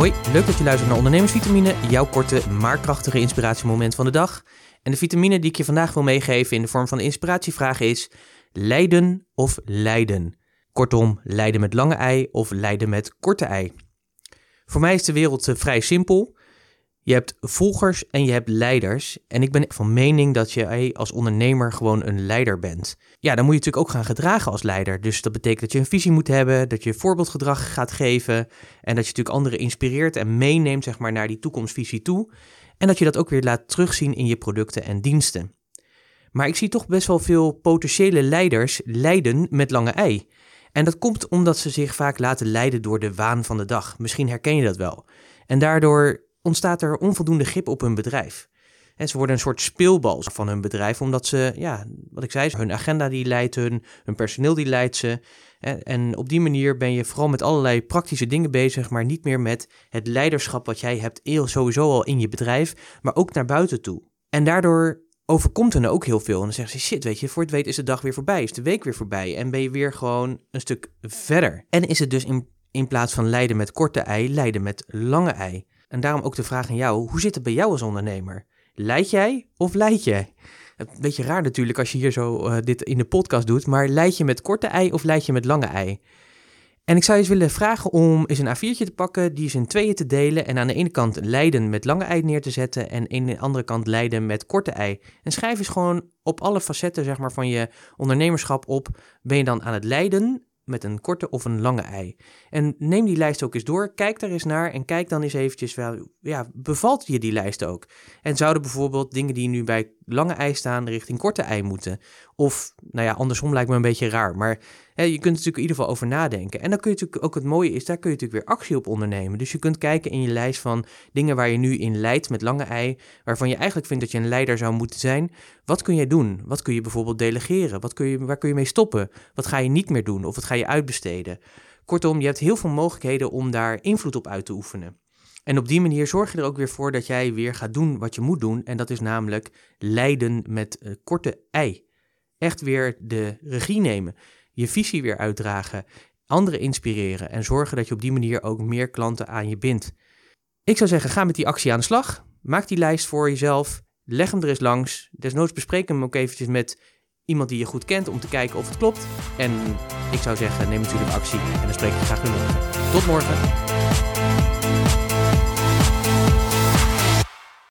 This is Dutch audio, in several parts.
Hoi, leuk dat je luistert naar Ondernemersvitamine, jouw korte maar krachtige inspiratiemoment van de dag. En de vitamine die ik je vandaag wil meegeven in de vorm van de inspiratievraag is: lijden of lijden? Kortom, lijden met lange ei of lijden met korte ei. Voor mij is de wereld eh, vrij simpel. Je hebt volgers en je hebt leiders. En ik ben van mening dat je als ondernemer gewoon een leider bent. Ja, dan moet je natuurlijk ook gaan gedragen als leider. Dus dat betekent dat je een visie moet hebben, dat je voorbeeldgedrag gaat geven. En dat je natuurlijk anderen inspireert en meeneemt zeg maar, naar die toekomstvisie toe. En dat je dat ook weer laat terugzien in je producten en diensten. Maar ik zie toch best wel veel potentiële leiders lijden met lange ei. En dat komt omdat ze zich vaak laten leiden door de waan van de dag. Misschien herken je dat wel. En daardoor ontstaat er onvoldoende grip op hun bedrijf. En ze worden een soort speelbal van hun bedrijf, omdat ze, ja, wat ik zei, hun agenda die leidt hun, hun personeel die leidt ze. En op die manier ben je vooral met allerlei praktische dingen bezig, maar niet meer met het leiderschap wat jij hebt sowieso al in je bedrijf, maar ook naar buiten toe. En daardoor overkomt er ook heel veel. En dan zeggen ze, shit, weet je, voor het weet is de dag weer voorbij, is de week weer voorbij. En ben je weer gewoon een stuk verder. En is het dus in, in plaats van lijden met korte ei, lijden met lange ei. En daarom ook de vraag aan jou, hoe zit het bij jou als ondernemer? Leid jij of leid jij? Een beetje raar natuurlijk als je hier zo uh, dit in de podcast doet, maar leid je met korte ei of leid je met lange ei? En ik zou je eens willen vragen om eens een A4'tje te pakken, die eens in tweeën te delen en aan de ene kant leiden met lange ei neer te zetten en aan de andere kant leiden met korte ei. En schrijf eens gewoon op alle facetten zeg maar, van je ondernemerschap op. Ben je dan aan het leiden met een korte of een lange ei. En neem die lijst ook eens door, kijk daar eens naar en kijk dan eens eventjes wel, ja, bevalt je die lijst ook? En zouden bijvoorbeeld dingen die nu bij lange ei staan richting korte ei moeten? Of, nou ja, andersom lijkt me een beetje raar, maar je kunt er natuurlijk in ieder geval over nadenken. En dan kun je natuurlijk ook het mooie is, daar kun je natuurlijk weer actie op ondernemen. Dus je kunt kijken in je lijst van dingen waar je nu in leidt met lange ei, waarvan je eigenlijk vindt dat je een leider zou moeten zijn. Wat kun jij doen? Wat kun je bijvoorbeeld delegeren? Wat kun je, waar kun je mee stoppen? Wat ga je niet meer doen? Of wat ga je uitbesteden? Kortom, je hebt heel veel mogelijkheden om daar invloed op uit te oefenen. En op die manier zorg je er ook weer voor dat jij weer gaat doen wat je moet doen. En dat is namelijk leiden met uh, korte ei. Echt weer de regie nemen. Je visie weer uitdragen. Anderen inspireren. En zorgen dat je op die manier ook meer klanten aan je bindt. Ik zou zeggen, ga met die actie aan de slag. Maak die lijst voor jezelf. Leg hem er eens langs. Desnoods bespreek hem ook eventjes met iemand die je goed kent om te kijken of het klopt. En ik zou zeggen, neem natuurlijk actie en dan spreek ik graag weer morgen. Tot morgen.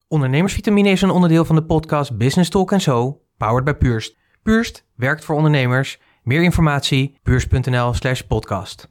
Ondernemersvitamine is een onderdeel van de podcast Business Talk Zo, powered by Purst. Purst werkt voor ondernemers. Meer informatie, purst.nl slash podcast.